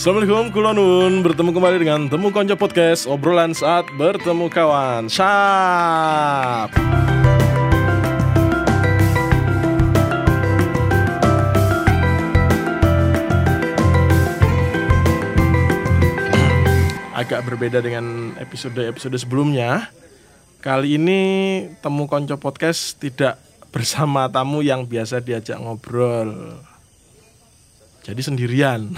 Assalamualaikum kulonun Bertemu kembali dengan Temu Konco Podcast Obrolan saat bertemu kawan. Syap Agak berbeda dengan episode-episode sebelumnya. Kali ini Temu Konco Podcast tidak bersama tamu yang biasa diajak ngobrol. Jadi sendirian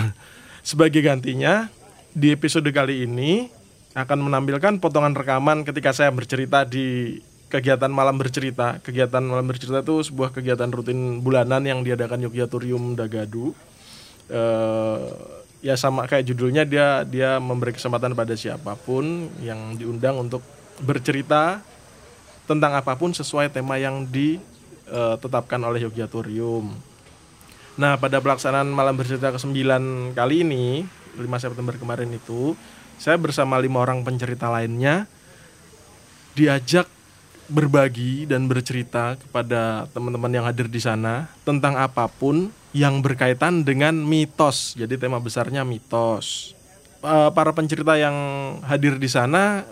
Sebagai gantinya, di episode kali ini akan menampilkan potongan rekaman ketika saya bercerita di kegiatan malam bercerita. Kegiatan malam bercerita itu sebuah kegiatan rutin bulanan yang diadakan Yogyakarta Dagadu. Uh, ya sama kayak judulnya dia dia memberi kesempatan pada siapa pun yang diundang untuk bercerita tentang apa pun sesuai tema yang ditetapkan oleh Yogyakarta. Nah, pada pelaksanaan malam bercerita ke-9 kali ini, 5 September kemarin itu, saya bersama lima orang pencerita lainnya diajak berbagi dan bercerita kepada teman-teman yang hadir di sana tentang apa pun yang berkaitan dengan mitos. Jadi tema besarnya mitos. Para pencerita yang hadir di sana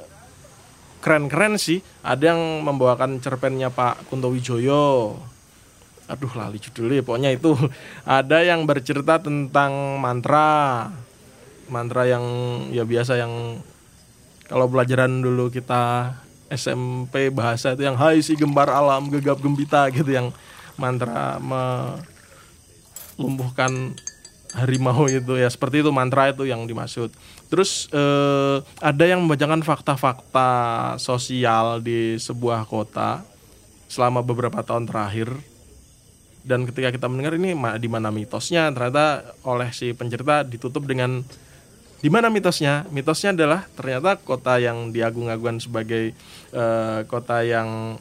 keren-keren sih. Ada yang membawakan cerpennya Pak Kunto Wijoyo, aduh lali judulnya pokoknya itu ada yang bercerita tentang mantra. Mantra yang ya biasa yang kalau pelajaran dulu kita SMP bahasa itu yang hai si gembar alam gegap gembita gitu yang mantra melumpuhkan harimau itu. Ya seperti itu mantra itu yang dimaksud. Terus eh, ada yang membacakan fakta-fakta sosial di sebuah kota selama beberapa tahun terakhir dan ketika kita mendengar ini di mana mitosnya ternyata oleh si pencerita ditutup dengan di mana mitosnya? Mitosnya adalah ternyata kota yang diagung-agungkan sebagai uh, kota yang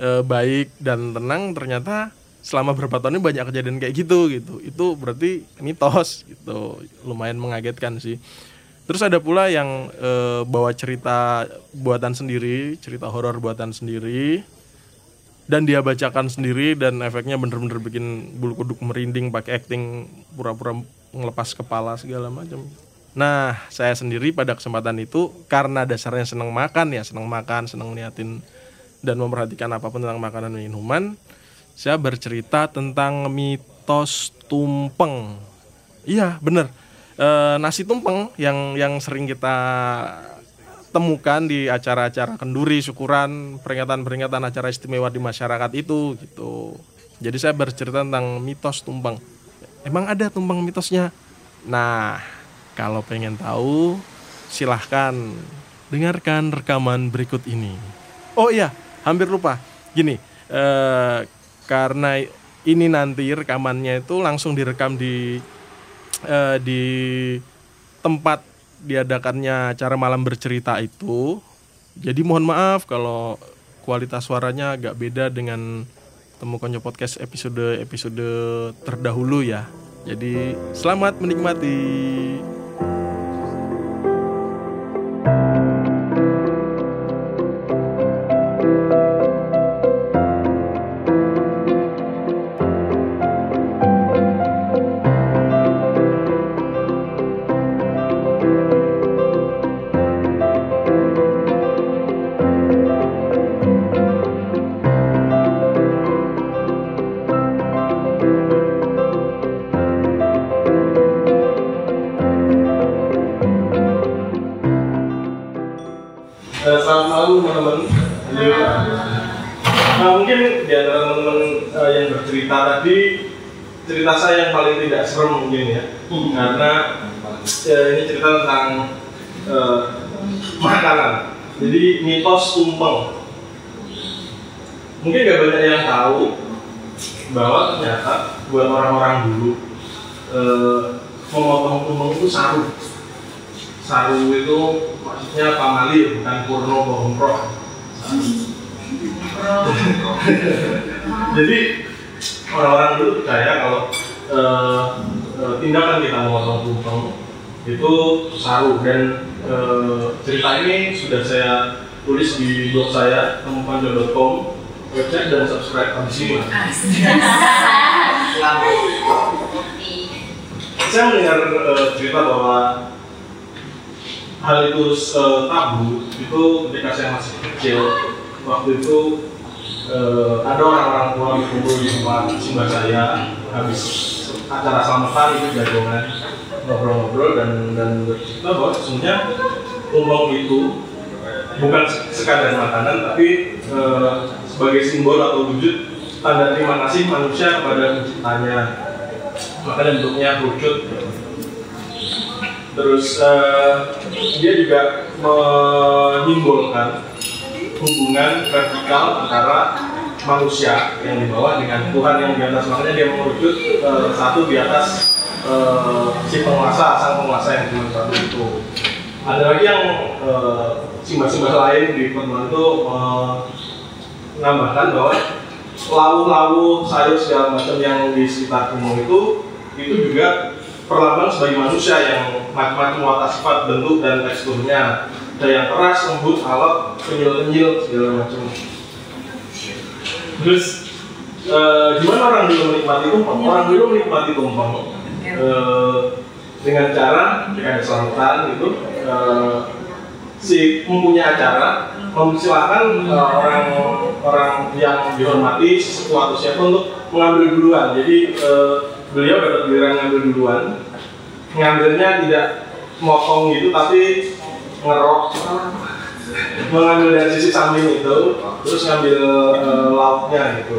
uh, baik dan tenang ternyata selama beberapa tahun ini banyak kejadian kayak gitu gitu. Itu berarti mitos gitu. Lumayan mengagetkan sih. Terus ada pula yang uh, bawa cerita buatan sendiri cerita horor buatan sendiri dan dia bacakan sendiri dan efeknya bener-bener bikin bulu kuduk merinding pakai acting pura-pura ngelepas kepala segala macam. Nah, saya sendiri pada kesempatan itu karena dasarnya senang makan ya, senang makan, senang liatin dan memperhatikan apa pun tentang makanan dan minuman, saya bercerita tentang mitos tumpeng. Iya, bener. E, nasi tumpeng yang yang sering kita temukan di acara-acara kenduri, syukuran, peringatan-peringatan acara istimewa di masyarakat itu gitu. Jadi saya bercerita tentang mitos tumpeng. Emang ada tumpeng mitosnya? Nah, kalau pengen tahu silahkan dengarkan rekaman berikut ini. Oh iya, hampir lupa. Gini, eh, karena ini nanti rekamannya itu langsung direkam di eh, di tempat diadakannya acara malam bercerita itu. Jadi mohon maaf kalau kualitas suaranya agak beda dengan Temu Konyo Podcast episode-episode terdahulu ya. Jadi selamat menikmati. Cerita saya yang paling tidak serem mungkin ya. Hmm. karena ya, ini cerita tentang uh, makanan. Jadi mitos tumpeng. Mungkin gak banyak yang tahu bahwa ternyata buat orang-orang dulu uh, memotong tumpeng itu saru. Saru itu maksudnya pamali bukan purno bohong jadi orang-orang dulu percaya kalau uh, uh, tindakan kita memotong tumpeng itu saru dan uh, cerita ini sudah saya tulis di blog saya temupanjo.com website dan subscribe di sini saya mendengar uh, cerita bahwa hal itu uh, tabu itu ketika saya masih kecil waktu itu uh, ada orang-orang tua berkumpul di tempat simbah saya habis acara selamatan itu jagongan ngobrol-ngobrol dan dan bercerita bahwa sebenarnya tumpeng itu bukan sekadar makanan tapi uh, sebagai simbol atau wujud tanda terima kasih manusia kepada penciptanya. Makanya bentuknya kerucut. Terus uh, dia juga menyimbolkan hubungan vertikal antara manusia yang di bawah dengan Tuhan yang di atas. Makanya dia mengerucut uh, satu di atas uh, si penguasa sang penguasa yang cuma satu itu ada lagi yang uh, simbah-simbah lain di pertemuan itu menambahkan bahwa lawu-lawu sayur segala macam yang di sekitar gunung itu itu juga perlambang sebagai manusia yang macam-macam watak sifat bentuk dan teksturnya ada yang keras, lembut, alot, penyil-penyil segala macam. Terus e, gimana orang dulu menikmati tumpeng? orang dulu menikmati tumpeng. E, dengan cara dengan selamatan itu e, si mempunyai acara mempersilahkan uh, orang orang yang dihormati sesuatu siapa untuk mengambil duluan. Jadi uh, beliau dapat giliran ngambil duluan. Ngambilnya tidak motong gitu tapi ngerok mengambil dari sisi samping itu terus ngambil uh, lauknya gitu.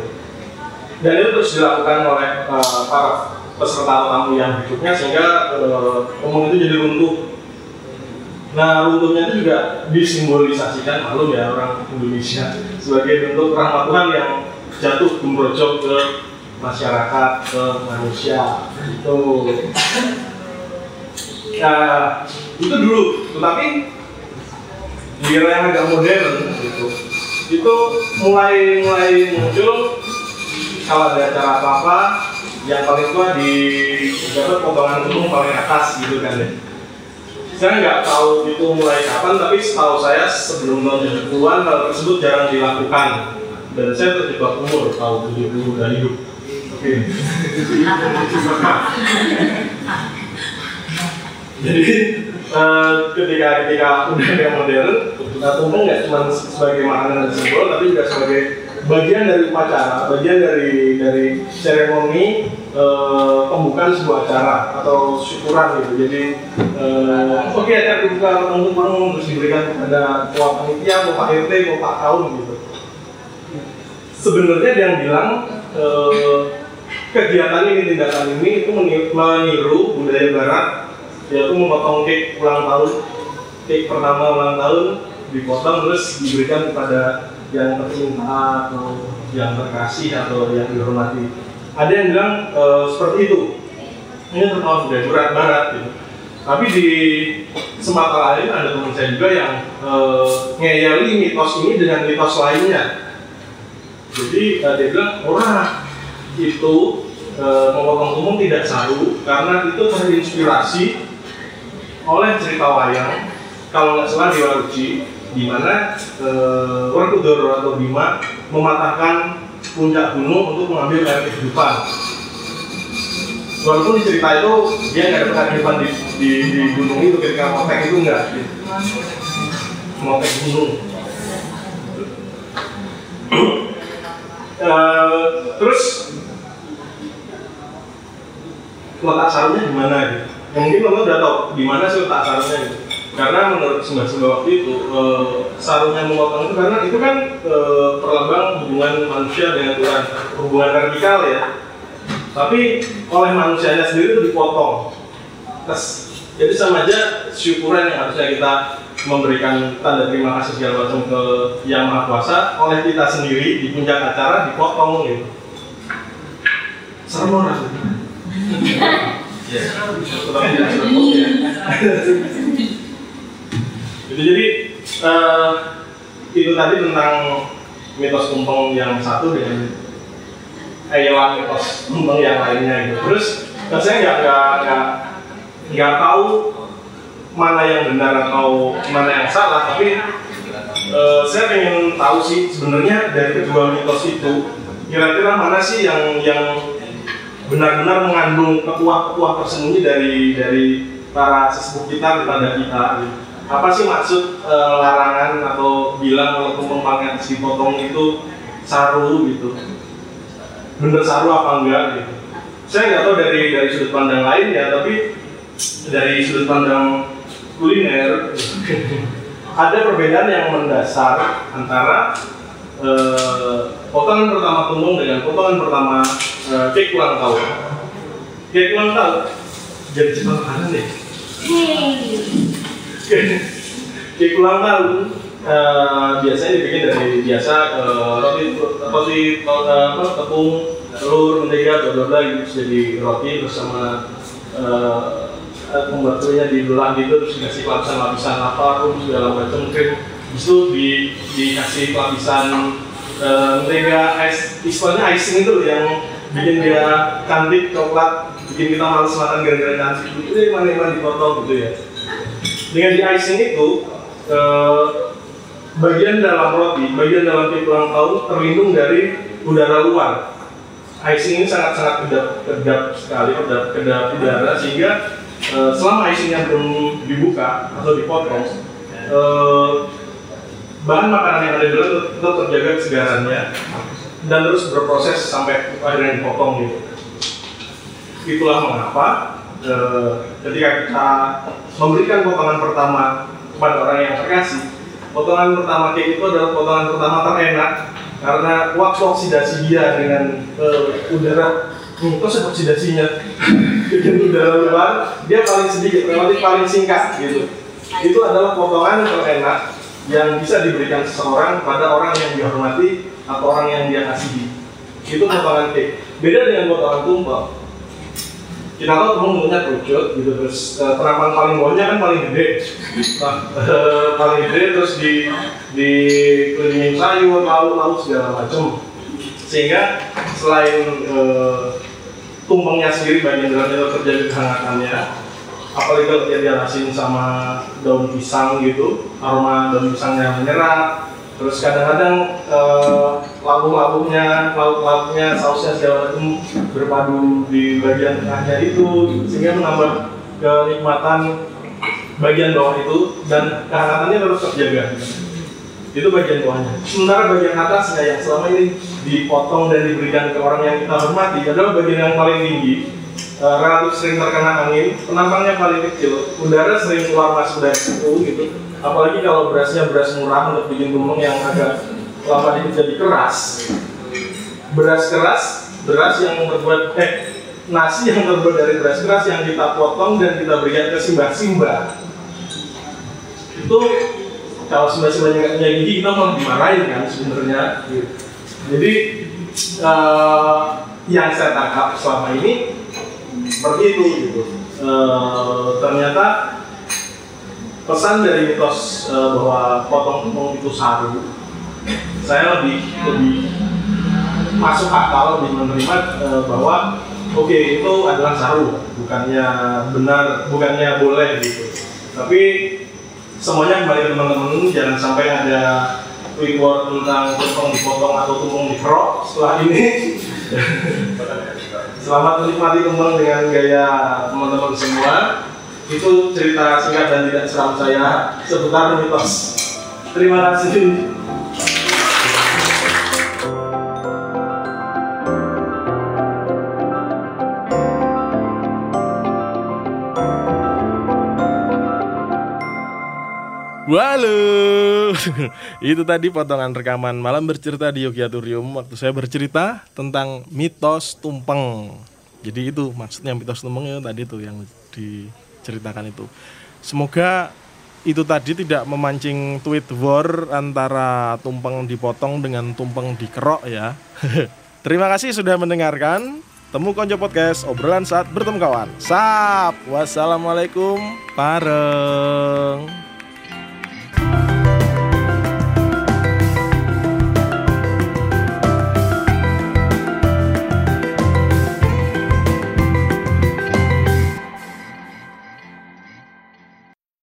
Dan itu terus dilakukan oleh uh, para peserta tamu yang berikutnya sehingga uh, umum itu jadi runtuh. Nah runtuhnya itu juga disimbolisasikan malu ya orang Indonesia sebagai bentuk rahmat Tuhan yang jatuh gembrojok ke masyarakat ke manusia itu nah itu dulu. Tetapi di era yang agak modern gitu. Itu mulai mulai muncul. Kalau ada acara apa apa yang paling tua di dapat potongan gunung paling atas gitu kan ya. Saya nggak tahu itu mulai kapan tapi setahu saya sebelum tahun 70-an hal tersebut jarang dilakukan. Dan saya terjebak umur tahun 70 udah hidup. Jadi uh, ketika ketika udah yang modern, kita tumpeng nggak cuma sebagai makanan dan simbol, tapi juga sebagai bagian dari upacara, bagian dari dari seremoni uh, pembukaan sebuah acara atau syukuran gitu. Jadi uh, oke okay, acara dibuka tumpeng terus diberikan kepada ketua panitia, mau pak rt, mau pak kaum gitu. Sebenarnya yang bilang uh, kegiatan ini tindakan ini itu meniru budaya barat yaitu memotong cake ulang tahun cake pertama ulang tahun dipotong terus diberikan kepada yang tercinta atau yang terkasih atau yang dihormati. Ada yang bilang e, seperti itu. Ini terkenal budaya barat barat gitu. Tapi di Sumatera lain ada teman saya juga yang e, ngeyeli mitos ini dengan mitos lainnya. Jadi uh, dia bilang orang itu e, memotong umum tidak saru karena itu terinspirasi oleh cerita wayang kalau nggak salah di Waruji di mana e, Werkudara atau Bima mematahkan puncak gunung untuk mengambil air kehidupan. Walaupun di cerita itu dia nggak dapat kehidupan di, di, di gunung itu ketika motek itu enggak. Motek gunung. uh, terus letak sarungnya di mana gitu. Ya, mungkin lo udah tahu di mana sih letak sarungnya gitu. Karena menurut sembah-sembah waktu itu e, sarungnya memotong itu karena itu kan e, perlambang hubungan manusia dengan Tuhan, hubungan vertikal ya. Tapi oleh manusianya sendiri itu dipotong. Jadi sama aja syukuran yang harusnya kita memberikan tanda terima kasih segala macam ke yang maha kuasa oleh kita sendiri di puncak acara dipotong gitu serem rasanya jadi jadi uh, itu tadi tentang mitos tumpeng yang satu dengan eh, mitos tumpeng yang lainnya gitu. Terus saya nggak nggak nggak tahu mana yang benar atau mana yang salah, tapi uh, saya ingin tahu sih sebenarnya dari kedua mitos itu kira-kira mana sih yang yang benar-benar mengandung petuah-petuah tersembunyi dari dari para sesepuh kita kepada kita. Apa sih maksud e, larangan atau bilang kalau tumpeng yang dipotong itu saru gitu? Bener saru apa enggak gitu? Saya nggak tahu dari dari sudut pandang lain ya tapi dari sudut pandang kuliner ada perbedaan yang mendasar antara eh, potongan pertama tumpeng dengan potongan pertama eh, cake ulang tahun cake ulang tahun jadi cepat kanan deh cake ulang tahun Uh, biasanya dibikin dari biasa uh, roti roti uh, apa, tepung telur mentega bla bla gitu. Jadi roti bersama uh, pembuatannya dibelah gitu terus dikasih lapisan lapisan apa pun segala macam krim itu di dikasih lapisan uh, mentega es istilahnya icing itu yang bikin dia cantik coklat bikin kita males makan gara-gara cantik itu yang mana mana dipotong gitu ya dengan di icing itu uh, bagian dalam roti, bagian dalam cake ulang tahun terlindung dari udara luar. Icing ini sangat-sangat kedap, kedap sekali, kedap, kedap udara sehingga uh, selama icingnya belum dibuka atau dipotong, uh, bahan makanan yang ada di dalam tetap terjaga kesegarannya dan terus berproses sampai akhirnya dipotong gitu. Itulah mengapa uh, ketika kita memberikan potongan pertama kepada orang yang terkasih, potongan pertama cake itu adalah potongan pertama terenak karena waktu oksidasi dia dengan uh, udara hmm, terus oksidasinya dengan udara luar dia paling sedikit paling singkat gitu itu adalah potongan terenak yang bisa diberikan seseorang pada orang yang dihormati atau orang yang dia kasihi. Itu potongan cake beda dengan potongan tumpeng kita tahu temen punya kerucut gitu terus uh, terapan paling bawahnya kan paling gede. Nah, uh, paling gede terus di di kelilingin sayur lauk lauk segala macam. Sehingga selain uh, tumpengnya sendiri bagian dalamnya terjadi kehangatannya apalagi kalau dia diarasin sama daun pisang gitu aroma daun pisangnya menyerap. Terus kadang-kadang uh, lauk-lauknya, lauk-lauknya, sausnya segala macam berpadu di bagian tengahnya itu sehingga menambah kenikmatan bagian bawah itu dan kehangatannya terus terjaga. Itu bagian bawahnya. Sementara bagian atasnya yang selama ini dipotong dan diberikan ke orang yang kita hormati adalah bagian yang paling tinggi uh, relatif sering terkena angin penampangnya paling kecil. Udara sering keluar masuk dari situ gitu. Apalagi kalau berasnya beras murah untuk bikin tumpeng yang agak lama ini jadi keras. Beras keras beras yang terbuat eh nasi yang terbuat dari beras keras yang kita potong dan kita berikan ke simbah-simbah. Itu kalau simbah-simbahnya nggak punya gigi kita mau dimarahin kan sebenarnya jadi uh, yang saya tangkap selama ini seperti itu gitu. Uh, ternyata pesan dari mitos uh, bahwa potong-potong itu saru saya lebih lebih masuk akal lebih menerima uh, bahwa oke okay, itu adalah saru bukannya benar bukannya boleh gitu. Tapi semuanya kembali ke teman-teman jangan sampai ada quick word tentang tumpeng dipotong atau tumpeng dikerok setelah ini selamat menikmati tumpeng dengan gaya teman-teman semua itu cerita singkat dan tidak seram saya seputar mitos. Terima kasih. Itu tadi potongan rekaman malam bercerita di Yogyakarta waktu saya bercerita tentang mitos tumpeng. Jadi itu maksudnya mitos tumpeng itu tadi tuh yang di ceritakan itu. Semoga itu tadi tidak memancing tweet war antara tumpeng dipotong dengan tumpeng dikerok ya. Terima kasih sudah mendengarkan. Temu Konco Podcast, obrolan saat bertemu kawan. Sap, wassalamualaikum, pareng.